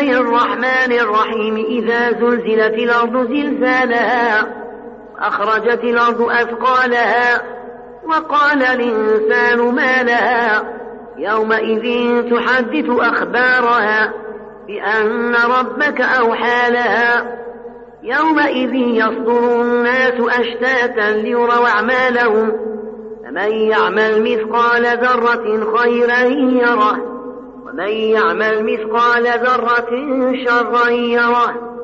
الله الرحمن الرحيم. إذا زلزلت الأرض زلزالها أخرجت الأرض أثقالها وقال الإنسان ما لها؟ يومئذ تحدث أخبارها بأن ربك أوحى لها. يومئذ يصدر الناس أشتاتا ليروا أعمالهم فمن يعمل مثقال ذرة خيرا يره. ومن يعمل مثقال ذرة شرا يره